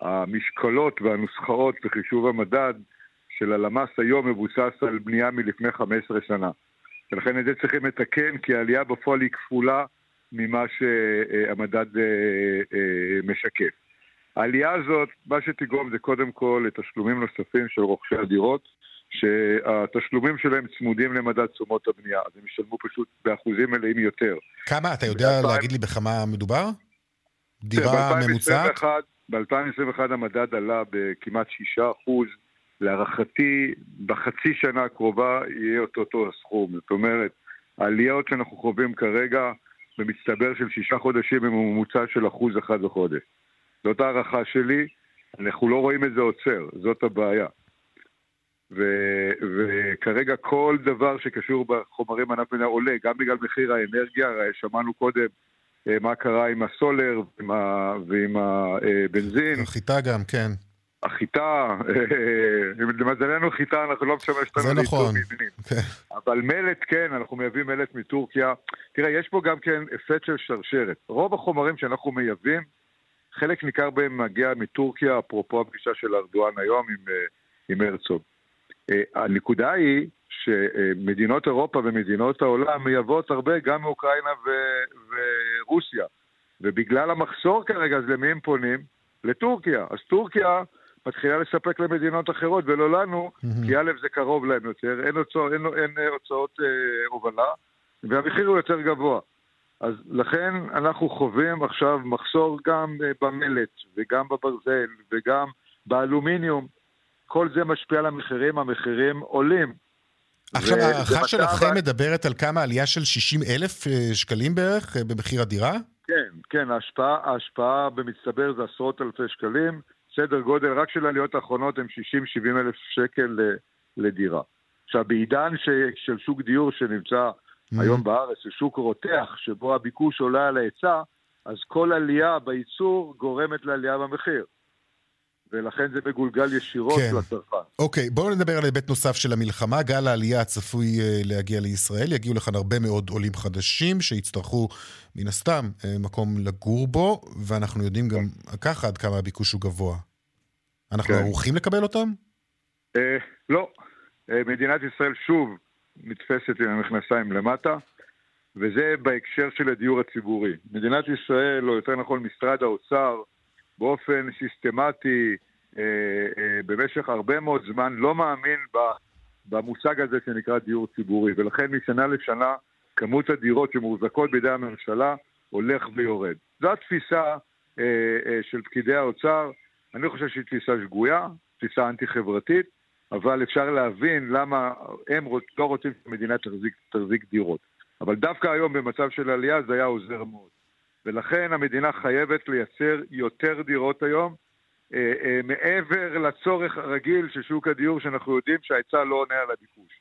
המשקולות והנוסחאות בחישוב המדד של הלמ"ס היום מבוסס על בנייה מלפני 15 שנה. ולכן את זה צריכים לתקן, כי העלייה בפועל היא כפולה ממה שהמדד אה, משקף. העלייה הזאת, מה שתגרום זה קודם כל לתשלומים נוספים של רוכשי הדירות, שהתשלומים שלהם צמודים למדד תשומות הבנייה, אז הם ישלמו פשוט באחוזים מלאים יותר. כמה? אתה יודע ב- להגיד לי בכמה מדובר? דירה ממוצעת? ב-2021 המדד עלה בכמעט 6 אחוז. להערכתי, בחצי שנה הקרובה יהיה אותו אותו הסכום. זאת אומרת, העליות שאנחנו חווים כרגע במצטבר של שישה חודשים הם ממוצע של אחוז אחד בחודש. זאת הערכה שלי, אנחנו לא רואים את זה עוצר, זאת הבעיה. ו- וכרגע כל דבר שקשור בחומרים ענף מדינה עולה, גם בגלל מחיר האנרגיה, שמענו קודם אה, מה קרה עם הסולר ועם, הבנזין. החיטה גם, כן. החיטה, אה, למזלנו חיטה, אנחנו לא משמש אותנו לייצור נכון. כן. אבל מלט כן, אנחנו מייבאים מלט מטורקיה. תראה, יש פה גם כן אפקט של שרשרת. רוב החומרים שאנחנו מייבאים, חלק ניכר בהם מגיע מטורקיה, אפרופו הפגישה של ארדואן היום עם, אה, עם הרצוג. אה, הנקודה היא שמדינות אירופה ומדינות העולם מייבאות הרבה גם מאוקראינה ו- ורוסיה. ובגלל המחסור כרגע, אז למי הם פונים? לטורקיה. אז טורקיה מתחילה לספק למדינות אחרות ולא לנו, mm-hmm. כי א' זה קרוב להם יותר, אין, הוצא, אין, אין הוצאות אה, הובלה, והמחיר הוא יותר גבוה. אז לכן אנחנו חווים עכשיו מחסור גם אה, במלט וגם בברזל וגם באלומיניום. כל זה משפיע על המחירים, המחירים עולים. עכשיו, ההערכה שלכם מדברת על כמה עלייה של 60 אלף אה, שקלים בערך אה, במחיר הדירה? כן, כן, ההשפעה, ההשפעה במצטבר זה עשרות אלפי שקלים. סדר גודל רק של העליות האחרונות הם 60-70 אלף שקל לדירה. עכשיו, בעידן ש, של שוק דיור שנמצא mm-hmm. היום בארץ, של שוק רותח, שבו הביקוש עולה על ההיצע, אז כל עלייה בייצור גורמת לעלייה במחיר. ולכן זה מגולגל ישירות כן. לצרכן. אוקיי, בואו נדבר על היבט נוסף של המלחמה. גל העלייה הצפוי אה, להגיע לישראל. יגיעו לכאן הרבה מאוד עולים חדשים שיצטרכו, מן הסתם, אה, מקום לגור בו, ואנחנו יודעים גם ככה עד כמה הביקוש הוא גבוה. אנחנו כן. ערוכים לקבל אותם? אה, לא. אה, מדינת ישראל שוב נתפסת עם המכנסיים למטה, וזה בהקשר של הדיור הציבורי. מדינת ישראל, או יותר נכון משרד האוצר, באופן סיסטמטי, אה, אה, במשך הרבה מאוד זמן, לא מאמין במושג הזה שנקרא דיור ציבורי, ולכן משנה לשנה כמות הדירות שמוחזקות בידי הממשלה הולך ויורד. זו התפיסה אה, של פקידי האוצר, אני חושב שהיא תפיסה שגויה, תפיסה אנטי-חברתית, אבל אפשר להבין למה הם לא רוצים שהמדינה תחזיק, תחזיק דירות. אבל דווקא היום במצב של עלייה זה היה עוזר מאוד. ולכן המדינה חייבת לייצר יותר דירות היום, אה, אה, מעבר לצורך הרגיל של שוק הדיור, שאנחנו יודעים שההיצע לא עונה על הביקוש.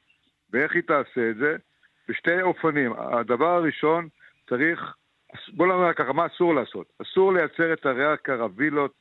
ואיך היא תעשה את זה? בשתי אופנים. הדבר הראשון, צריך, בוא נאמר ככה, מה אסור לעשות? אסור לייצר את ערי הקרווילות,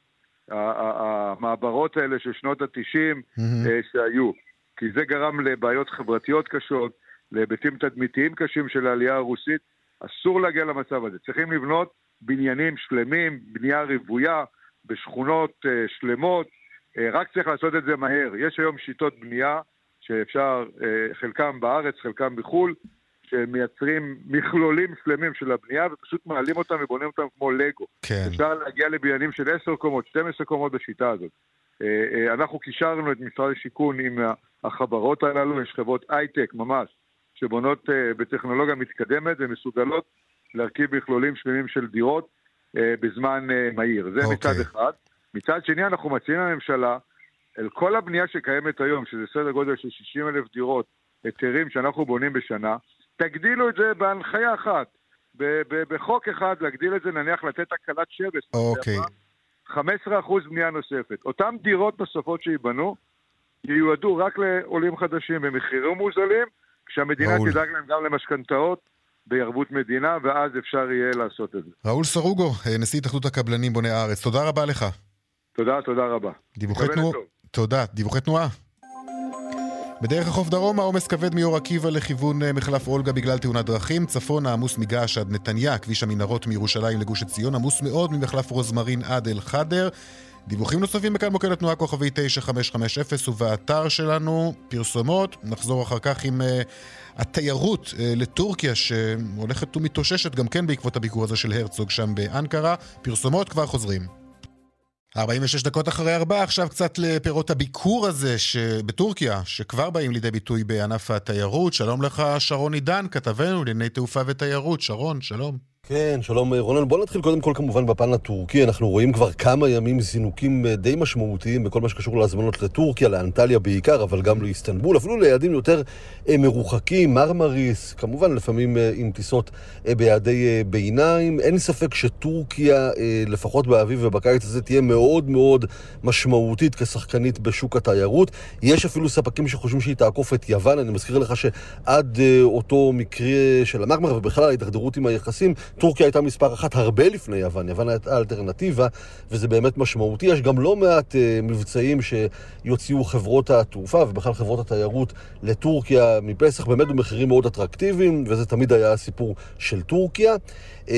המעברות האלה של שנות התשעים mm-hmm. שהיו, כי זה גרם לבעיות חברתיות קשות, להיבטים תדמיתיים קשים של העלייה הרוסית. אסור להגיע למצב הזה. צריכים לבנות בניינים שלמים, בנייה רוויה, בשכונות uh, שלמות, uh, רק צריך לעשות את זה מהר. יש היום שיטות בנייה שאפשר, uh, חלקם בארץ, חלקם בחו"ל, שמייצרים מכלולים שלמים של הבנייה ופשוט מעלים אותם ובונים אותם כמו לגו. כן. אפשר להגיע לבניינים של 10 קומות, 12 קומות בשיטה הזאת. אנחנו קישרנו את משרד השיכון עם החברות הללו, יש חברות הייטק ממש, שבונות בטכנולוגיה מתקדמת ומסוגלות להרכיב מכלולים שלמים של דירות אה, בזמן אה, מהיר. זה okay. אוקיי. מצד אחד. מצד שני, אנחנו מציעים לממשלה, אל כל הבנייה שקיימת היום, שזה סדר גודל של 60 אלף דירות, היתרים שאנחנו בונים בשנה, תגדילו את זה בהנחיה אחת. בחוק אחד להגדיל את זה, נניח לתת הקלת שבס. אוקיי. Okay. 15% בנייה נוספת. אותן דירות נוספות שייבנו, ייועדו רק לעולים חדשים במחירים מוזלים, כשהמדינה תדאג להם גם למשכנתאות בערבות מדינה, ואז אפשר יהיה לעשות את זה. ראול סרוגו, נשיא התאחדות הקבלנים בוני הארץ, תודה רבה לך. תודה, תודה רבה. דיווחי תנועה. תודה. דיווחי תנועה. בדרך החוף דרומה עומס כבד מאור עקיבא לכיוון אה, מחלף אולגה בגלל תאונת דרכים, צפונה עמוס מגעש עד נתניה, כביש המנהרות מירושלים לגוש עציון עמוס מאוד ממחלף רוזמרין עד אל חדר. דיווחים נוספים בכאן מוקד התנועה כוכבי 9550 ובאתר שלנו פרסומות. נחזור אחר כך עם uh, התיירות uh, לטורקיה שהולכת ומתאוששת גם כן בעקבות הביקור הזה של הרצוג שם באנקרה. פרסומות כבר חוזרים. 46 דקות אחרי ארבע, עכשיו קצת לפירות הביקור הזה בטורקיה, שכבר באים לידי ביטוי בענף התיירות. שלום לך, שרון עידן, כתבנו לענייני תעופה ותיירות. שרון, שלום. כן, שלום רונן. בוא נתחיל קודם כל כמובן בפן הטורקי. אנחנו רואים כבר כמה ימים זינוקים אה, די משמעותיים בכל מה שקשור להזמנות לטורקיה, לאנטליה בעיקר, אבל גם לאיסטנבול, אפילו ליעדים יותר אה, מרוחקים, מרמריס, כמובן לפעמים אה, עם טיסות ביעדי ביניים. אין ספק שטורקיה, לפחות באביב ובקיץ הזה, תהיה מאוד מאוד משמעותית כשחקנית בשוק התיירות. יש אפילו ספקים שחושבים שהיא תעקוף את יוון. אני מזכיר לך שעד אותו מקרה של המרמר ובכלל ההידרדרות עם היחסים, טורקיה הייתה מספר אחת הרבה לפני יוון, יוון הייתה אלטרנטיבה, וזה באמת משמעותי. יש גם לא מעט uh, מבצעים שיוציאו חברות התעופה ובכלל חברות התיירות לטורקיה מפסח, באמת במחירים מאוד אטרקטיביים, וזה תמיד היה הסיפור של טורקיה. Uh,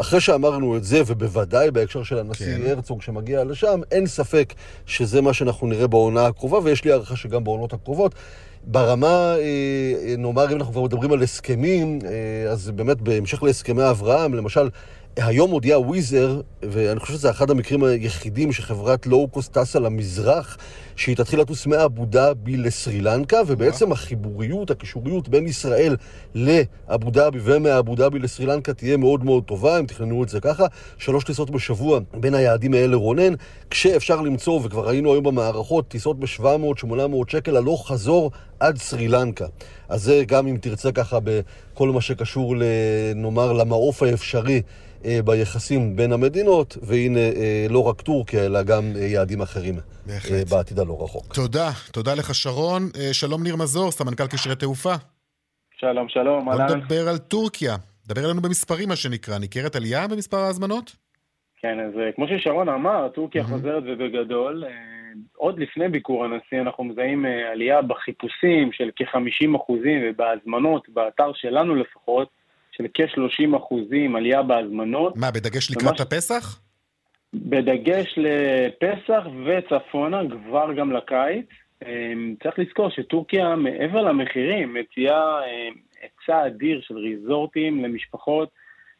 אחרי שאמרנו את זה, ובוודאי בהקשר של הנשיא כן. הרצוג שמגיע לשם, אין ספק שזה מה שאנחנו נראה בעונה הקרובה, ויש לי הערכה שגם בעונות הקרובות. ברמה, אה, נאמר, אם אנחנו כבר מדברים על הסכמים, אה, אז באמת בהמשך להסכמי אברהם, למשל, היום הודיעה וויזר, ואני חושב שזה אחד המקרים היחידים שחברת לואו-קוסט טסה למזרח, שהיא תתחיל לטוס מאבו דאבי לסרי לנקה, ובעצם החיבוריות, הקישוריות בין ישראל לאבו דאבי ומאבו דאבי לסרי לנקה תהיה מאוד מאוד טובה, הם תכננו את זה ככה, שלוש טיסות בשבוע בין היעדים האלה רונן, כשאפשר למצוא, וכבר ראינו היום במערכות, טיסות ב-700-800 שקל הלוך חזור עד סרי לנקה. אז זה גם אם תרצה ככה בכל מה שקשור, נאמר, למעוף האפשרי. אה, ביחסים בין המדינות, והנה אה, לא רק טורקיה, אלא גם אה, יעדים אחרים בהחלט. בעתיד הלא רחוק. תודה, תודה לך שרון. שלום ניר מזור, סמנכ"ל קשרי תעופה. שלום, שלום, אהלן. בוא נדבר על טורקיה. דבר אלינו במספרים, מה שנקרא. ניכרת עלייה במספר ההזמנות? כן, אז כמו ששרון אמר, טורקיה mm-hmm. חוזרת ובגדול. עוד לפני ביקור הנשיא אנחנו מזהים עלייה בחיפושים של כ-50 אחוזים ובהזמנות, באתר שלנו לפחות, של כ-30 אחוזים עלייה בהזמנות. מה, בדגש לקראת ממש... הפסח? בדגש לפסח וצפונה, כבר גם לקיץ. אמ, צריך לזכור שטורקיה, מעבר למחירים, מציעה אמ, היצע אדיר של ריזורטים למשפחות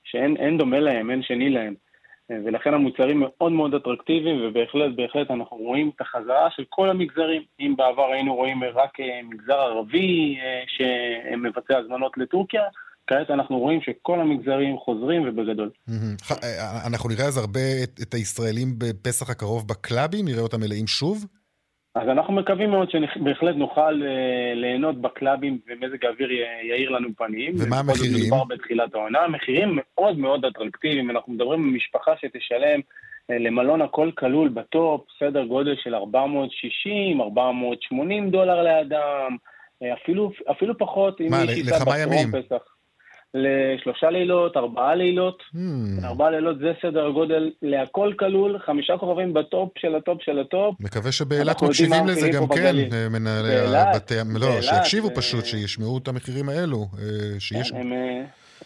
שאין דומה להם, אין שני להם. ולכן המוצרים מאוד מאוד אטרקטיביים, ובהחלט, בהחלט אנחנו רואים את החזרה של כל המגזרים. אם בעבר היינו רואים רק אה, מגזר ערבי אה, שמבצע הזמנות לטורקיה, כעת אנחנו רואים שכל המגזרים חוזרים ובגדול. אה, אנחנו נראה אז הרבה את הישראלים בפסח הקרוב בקלאבים? נראה אותם מלאים שוב? אז אנחנו מקווים מאוד שבהחלט נוכל אה, ליהנות בקלאבים ומזג האוויר יאיר לנו פנים. ומה המחירים? מדובר בתחילת העונה. המחירים מאוד מאוד אטרקטיביים. אנחנו מדברים על משפחה שתשלם אה, למלון הכל כלול בטופ, סדר גודל של 460, 480 דולר לאדם, אפילו, אפילו פחות. מה, לכמה ימים? פסח. לשלושה לילות, ארבעה לילות. המ. ארבעה לילות זה סדר גודל להכל כלול, חמישה כוכבים ב top של ה top של ה top. מקווה שבאילת מקשיבים לזה גם כן, אה, מנהלי הבתי... לא, שיקשיבו אה, פשוט, שישמעו את המחירים האלו. אה, שיש... הם,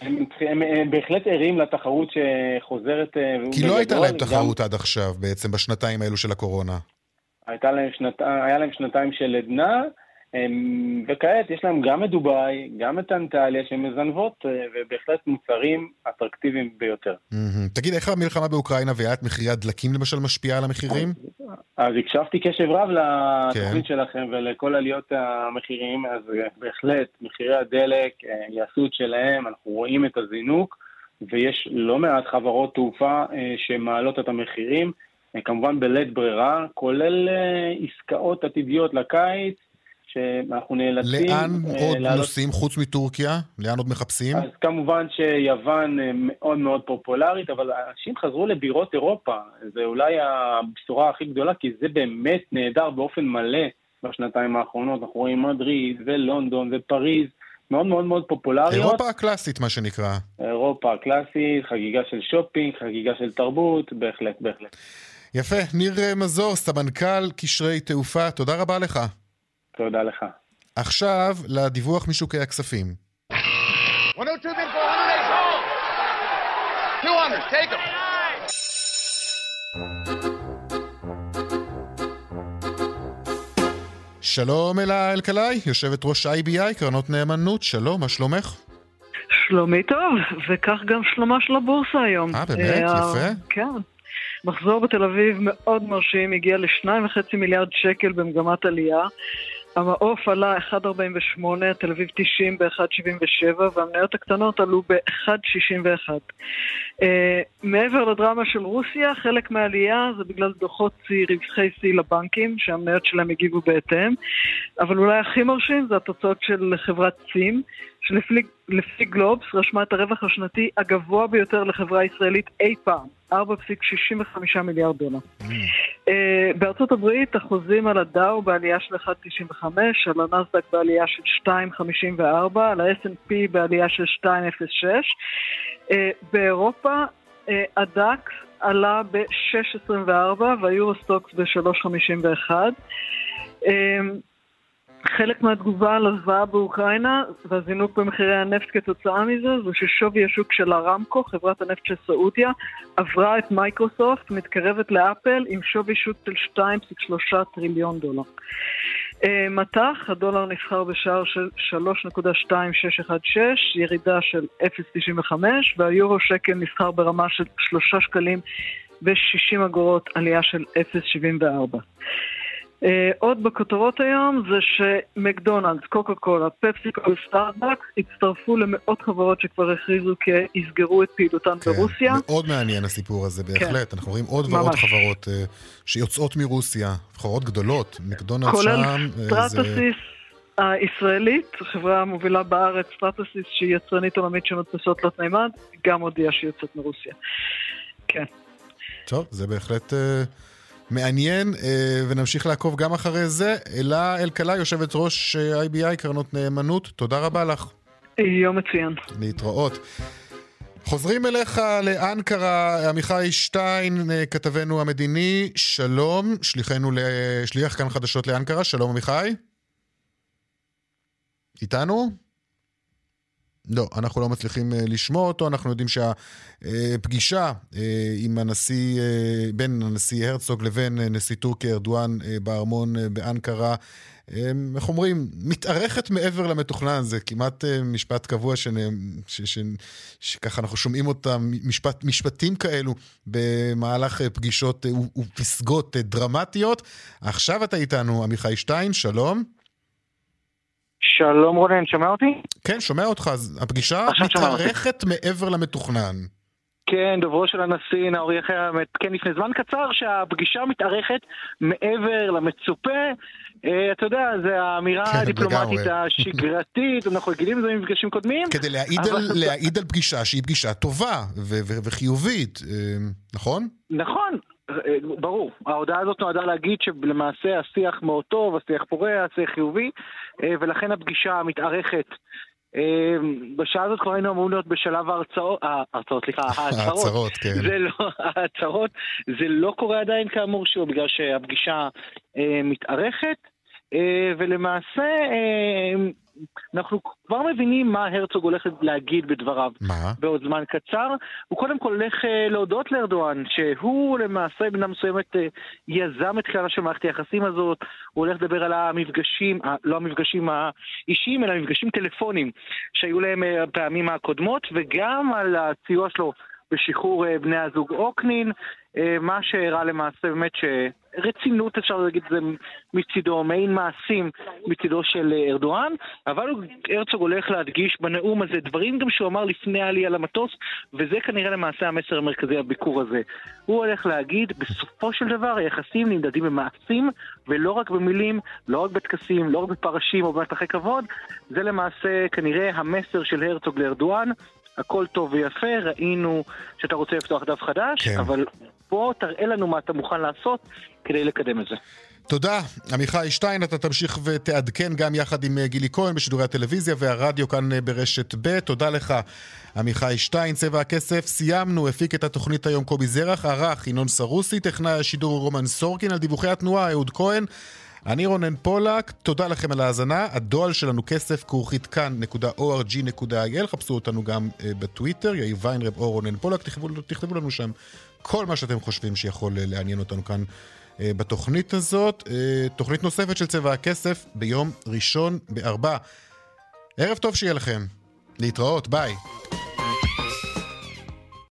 הם, הם, הם בהחלט ערים לתחרות שחוזרת. כי לא הייתה להם תחרות גם... עד עכשיו, בעצם, בשנתיים האלו של הקורונה. הייתה להם שנת... היה להם שנתיים של עדנה. וכעת יש להם גם את דובאי, גם את אנטליה, שהן מזנבות, אה, ובהחלט מוצרים אטרקטיביים ביותר. תגיד, איך המלחמה באוקראינה ועליית מחירי הדלקים למשל משפיעה על המחירים? אז הקשבתי קשב רב לתוכנית כן. שלכם ולכל עליות המחירים, אז אה, בהחלט מחירי הדלק אה, יעשו את שלהם, אנחנו רואים את הזינוק, ויש לא מעט חברות תעופה שמעלות את המחירים, כמובן בלית ברירה, כולל עסקאות עתידיות לקיץ. שאנחנו נאלצים... לאן uh, עוד לעלות... נוסעים חוץ מטורקיה? לאן עוד מחפשים? אז כמובן שיוון אה, מאוד מאוד פופולרית, אבל אנשים חזרו לבירות אירופה. זה אולי הבשורה הכי גדולה, כי זה באמת נהדר באופן מלא בשנתיים האחרונות. אנחנו רואים מדריד ולונדון ופריז מאוד מאוד מאוד פופולריות. אירופה הקלאסית, מה שנקרא. אירופה הקלאסית, חגיגה של שופינג, חגיגה של תרבות, בהחלט, בהחלט. יפה. ניר מזור, סמנכ"ל קשרי תעופה, תודה רבה לך. תודה לך. עכשיו לדיווח משוקי הכספים. 102, 200, take them. שלום אלה אלקלעי, יושבת ראש IBI, קרנות נאמנות, שלום, מה שלומך? שלומי טוב, וכך גם שלומה של הבורסה היום. אה, באמת? אה, יפה. כן. מחזור בתל אביב מאוד מרשים, הגיע לשניים וחצי מיליארד שקל במגמת עלייה. המעוף עלה 1.48, תל אביב 90 ב-1.77 והמניות הקטנות עלו ב-1.61. Uh, מעבר לדרמה של רוסיה, חלק מהעלייה זה בגלל דוחות צי, רווחי שיא לבנקים, שהמניות שלהם הגיבו בהתאם, אבל אולי הכי מרשים זה התוצאות של חברת צים, שלפי גלובס רשמה את הרווח השנתי הגבוה ביותר לחברה ישראלית אי פעם. 4.65 מיליארד דולר. Mm. Uh, בארצות הברית החוזים על הדאו בעלייה של 1.95, על הנסדק בעלייה של 2.54, על ה-S&P בעלייה של 2.06. Uh, באירופה uh, הדקס עלה ב-6.24 והיורוסטוקס ב-3.51. חלק מהתגובה על הזוועה באוקראינה והזינוק במחירי הנפט כתוצאה מזה זה ששווי השוק של הרמקו, חברת הנפט של סעודיה, עברה את מייקרוסופט, מתקרבת לאפל עם שווי שוק של 2.3 טריליון דולר. אה, מטח, הדולר נסחר בשער של 3.2616, ירידה של 0.95, והיורו שקל נסחר ברמה של 3 שקלים ו-60 אגורות, עלייה של 0.74. אה, עוד בכותרות היום זה שמקדונלדס, קוקה קולה, פפסיקו וסטארבקס הצטרפו למאות חברות שכבר הכריזו כי יסגרו את פעילותן כן, ברוסיה. מאוד מעניין הסיפור הזה, בהחלט. כן. אנחנו רואים עוד ממש. ועוד חברות אה, שיוצאות מרוסיה, חברות גדולות, מקדונלדס שם. כולל סטרטסיס. זה... הישראלית, חברה המובילה בארץ, סטרטסיס, שהיא יצרנית עולמית של מדפסות תלת מימד, גם הודיעה שהיא יוצאת מרוסיה. כן. טוב, זה בהחלט... Uh... מעניין, אה, ונמשיך לעקוב גם אחרי זה. אלה אלקלעי, יושבת ראש אה, IBI, קרנות נאמנות, תודה רבה לך. יום מצוין. להתראות. חוזרים אליך לאנקרה, עמיחי שטיין, אה, כתבנו המדיני, שלום, שליחנו, שליח כאן חדשות לאנקרה, שלום עמיחי. איתנו? לא, אנחנו לא מצליחים uh, לשמוע אותו, אנחנו יודעים שהפגישה uh, עם הנשיא, uh, בין הנשיא הרצוג לבין נשיא טורקיה ארדואן בארמון באנקרה, איך אומרים, מתארכת מעבר למתוכנן, זה כמעט משפט קבוע שככה אנחנו שומעים אותם, משפט, משפטים כאלו במהלך פגישות ופסגות דרמטיות. עכשיו אתה איתנו, עמיחי שטיין, שלום. שלום רונן, שומע אותי? כן, שומע אותך. הפגישה מתארכת מעבר למתוכנן. כן, דוברו של הנשיא נאור יחיא כן לפני זמן קצר שהפגישה מתארכת מעבר למצופה. אה, אתה יודע, זו האמירה כן, הדיפלומטית השגרתית, אנחנו רגילים לזה ממפגשים קודמים. כדי להעיד, אבל... על, להעיד על פגישה שהיא פגישה טובה וחיובית, אה, נכון? נכון, ברור, ההודעה הזאת נועדה להגיד שלמעשה השיח מאוד טוב, השיח פורה, השיח חיובי, אה, ולכן הפגישה מתארכת. אה, בשעה הזאת כבר היינו אמורים להיות בשלב ההרצאות, ההרצאות, סליחה, ההצהרות. ההצהרות, כן. זה לא, ההצהרות, זה לא קורה עדיין כאמור, שוב, בגלל שהפגישה אה, מתארכת, ולמעשה אנחנו כבר מבינים מה הרצוג הולך להגיד בדבריו. מה? בעוד זמן קצר. הוא קודם כל הולך uh, להודות לארדואן, שהוא למעשה במידה מסוימת יזם את תחילתה של מערכת היחסים הזאת. הוא הולך לדבר על המפגשים, לא המפגשים האישיים, אלא המפגשים טלפונים שהיו להם uh, פעמים הקודמות, וגם על הסיוע שלו בשחרור uh, בני הזוג אוקנין, uh, מה שהראה למעשה באמת ש... רצינות, אפשר להגיד זה מצידו, מעין מעשים מצידו של אה, ארדואן, אבל הרצוג הולך להדגיש בנאום הזה דברים גם שהוא אמר לפני העלייה למטוס, וזה כנראה למעשה המסר המרכזי בביקור הזה. הוא הולך להגיד, בסופו של דבר היחסים נמדדים במעשים, ולא רק במילים, לא רק בטקסים, לא רק בפרשים או במתחי כבוד, זה למעשה כנראה המסר של הרצוג לארדואן. הכל טוב ויפה, ראינו שאתה רוצה לפתוח דף חדש, כן. אבל בוא תראה לנו מה אתה מוכן לעשות כדי לקדם את זה. תודה. עמיחי שטיין, אתה תמשיך ותעדכן גם יחד עם אה, גילי כהן בשידורי הטלוויזיה והרדיו כאן אה, ברשת ב'. תודה לך, עמיחי שטיין. צבע הכסף, סיימנו, הפיק את התוכנית היום קובי זרח, ערך ינון סרוסי, טכנאי השידור רומן סורקין, על דיווחי התנועה אהוד כהן. אני רונן פולק, תודה לכם על ההאזנה. הדואל שלנו כסף כרוכית כאן.org.il, חפשו אותנו גם uh, בטוויטר, יאיר ויינרב או רונן פולק, תכתבו, תכתבו לנו שם כל מה שאתם חושבים שיכול uh, לעניין אותנו כאן uh, בתוכנית הזאת. תוכנית נוספת של צבע הכסף ביום ראשון בארבע. ערב טוב שיהיה לכם. להתראות, ביי.